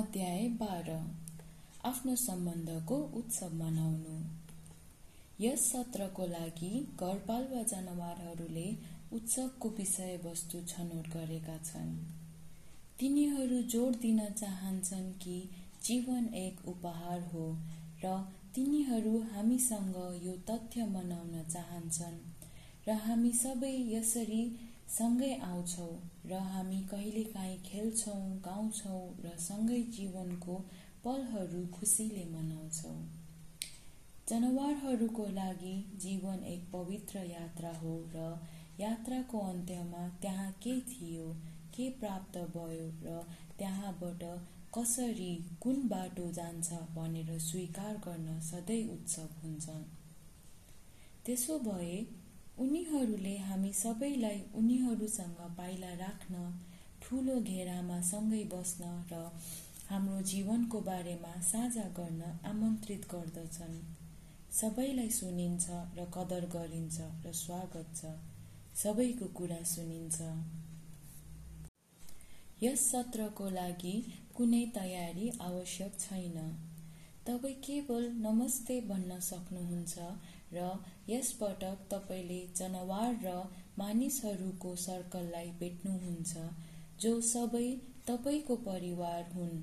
अध्याय बाह्र। आफ्नो सम्बन्धको उत्सव मनाउनु। यस सत्रको लागि घरपालुवा जनावरहरूले उत्सवको विषयवस्तु छनौट गरेका छन्। तिनीहरू जोड दिन चाहन्छन् कि जीवन एक उपहार हो र तिनीहरू हामीसँग यो तथ्य मनाउन चाहन्छन् र हामी सबै यसरी सँगै आउँछौँ र हामी कहिलेकाहीँ खेल्छौँ गाउँछौँ र सँगै जीवनको पलहरू खुसीले मनाउँछौँ। जनावरहरूको लागि जीवन एक पवित्र यात्रा हो र यात्राको अन्त्यमा त्यहाँ के थियो के प्राप्त भयो र त्यहाँबाट कसरी कुन बाटो जान्छ भनेर स्वीकार गर्न सधैँ उत्सव हुन्छ त्यसो भए उनीहरूले हामी सबैलाई उनीहरूसँग पाइला राख्न ठुलो घेरामा सँगै बस्न र हाम्रो जीवनको बारेमा साझा गर्न आमन्त्रित गर्दछन्। सबैलाई सुनिन्छ र कदर गरिन्छ र स्वागत छ। सबैको कुरा सुनिन्छ। यस सत्रको लागि कुनै तयारी आवश्यक छैन। तपाईँ केवल नमस्ते भन्न सक्नुहुन्छ र यसपटक तपाईँले जनावर र मानिसहरूको सर्कललाई भेट्नुहुन्छ जो सबै तपाईँको परिवार हुन्।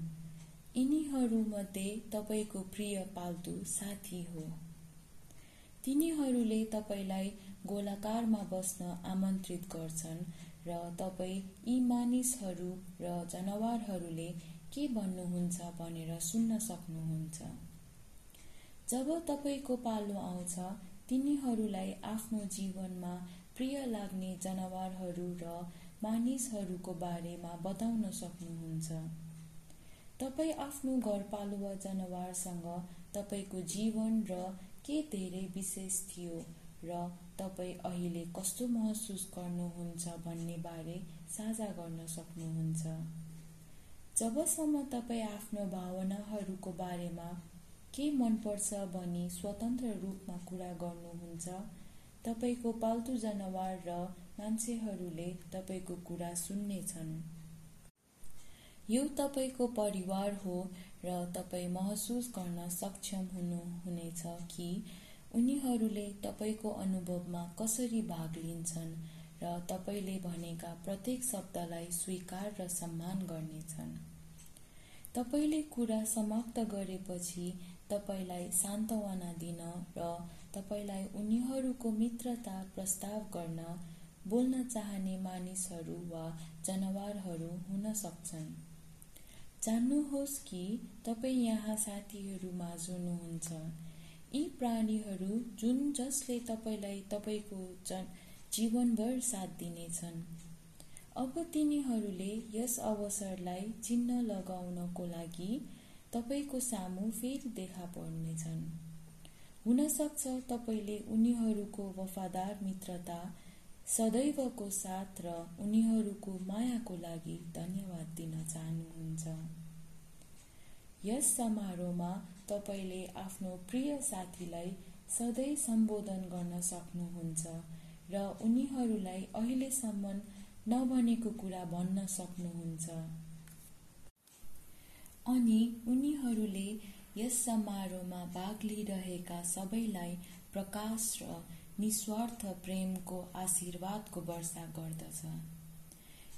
यिनीहरूमध्ये तपाईँको प्रिय पाल्तु साथी हो। तिनीहरूले तपाईँलाई गोलाकारमा बस्न आमन्त्रित गर्छन् र तपाईँ यी मानिसहरू र जनावरहरूले के भन्नुहुन्छ भनेर सुन्न सक्नुहुन्छ? जब तपाईँको पालो आउँछ तिनीहरूलाई आफ्नो जीवनमा प्रिय लाग्ने जनावरहरू र मानिसहरूको बारेमा बताउन सक्नुहुन्छ। तपाईँ आफ्नो घरपालुवा जनावरसँग तपाईँको जीवन र के धेरै विशेष थियो र तपाईँ अहिले कस्तो महसुस गर्नुहुन्छ भन्ने बारे साझा गर्न सक्नुहुन्छ। जबसम्म तपाईँ आफ्नो भावनाहरूको बारेमा के मनपर्छ भनी स्वतन्त्र रूपमा कुरा गर्नुहुन्छ तपाईँको पाल्तु जनावर र मान्छेहरूले तपाईँको कुरा सुन्नेछन्। यो तपाईँको परिवार हो र तपाईँ महसुस गर्न सक्षम हुनुहुनेछ कि उनीहरूले तपाईँको अनुभवमा कसरी भाग लिन्छन् र तपाईँले भनेका प्रत्येक शब्दलाई स्वीकार र सम्मान गर्नेछन्? तपाईँले कुरा समाप्त गरेपछि तपाईँलाई सान्त्वना दिन र तपाईँलाई उनीहरूको मित्रता प्रस्ताव गर्न बोल्न चाहने मानिसहरू वा जनावरहरू हुन सक्छन्। जान्नुहोस् कि तपाईँ यहाँ साथीहरू माझ हुनुहुन्छ यी प्राणीहरू जुन जसले तपाईँलाई तपाईँको जीवनभर साथ दिनेछन्। अब तिनीहरूले यस अवसरलाई चिन्ह लगाउनको लागि तपाईँको सामु फेरि देखा पर्नेछन्। हुनसक्छ तपाईँले उनीहरूको वफादार मित्रता सदैवको साथ र उनीहरूको मायाको लागि धन्यवाद दिन चाहनुहुन्छ। यस समारोहमा तपाईँले आफ्नो प्रिय साथीलाई सधैँ सम्बोधन गर्न सक्नुहुन्छ र उनीहरूलाई अहिलेसम्म नभनेको कुरा भन्न सक्नुहुन्छ। अनि उनीहरूले यस समारोहमा भाग लिइरहेका सबैलाई प्रकाश र निस्वार्थ प्रेमको आशीर्वादको वर्षा गर्दछ।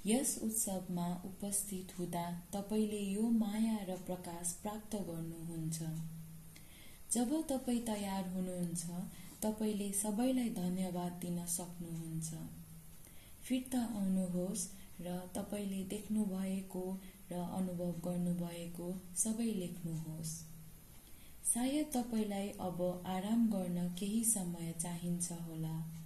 यस उत्सवमा उपस्थित हुँदा तपाईँले यो माया र प्रकाश प्राप्त गर्नुहुन्छ। जब तपाईँ तयार हुनुहुन्छ तपाईँले सबैलाई धन्यवाद दिन सक्नुहुन्छ। फिर्ता आउनुहोस् र तपाईँले देख्नुभएको र अनुभव गर्नुभएको सबै लेख्नुहोस्। सायद तपाईँलाई अब आराम गर्न केही समय चाहिन्छ होला।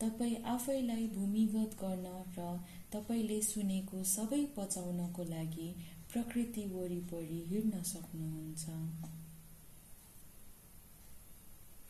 तपाईँ आफैलाई भूमिगत गर्न र तपाईँले सुनेको सबै पचाउनको लागि प्रकृति वरिपरि हिँड्न सक्नुहुन्छ।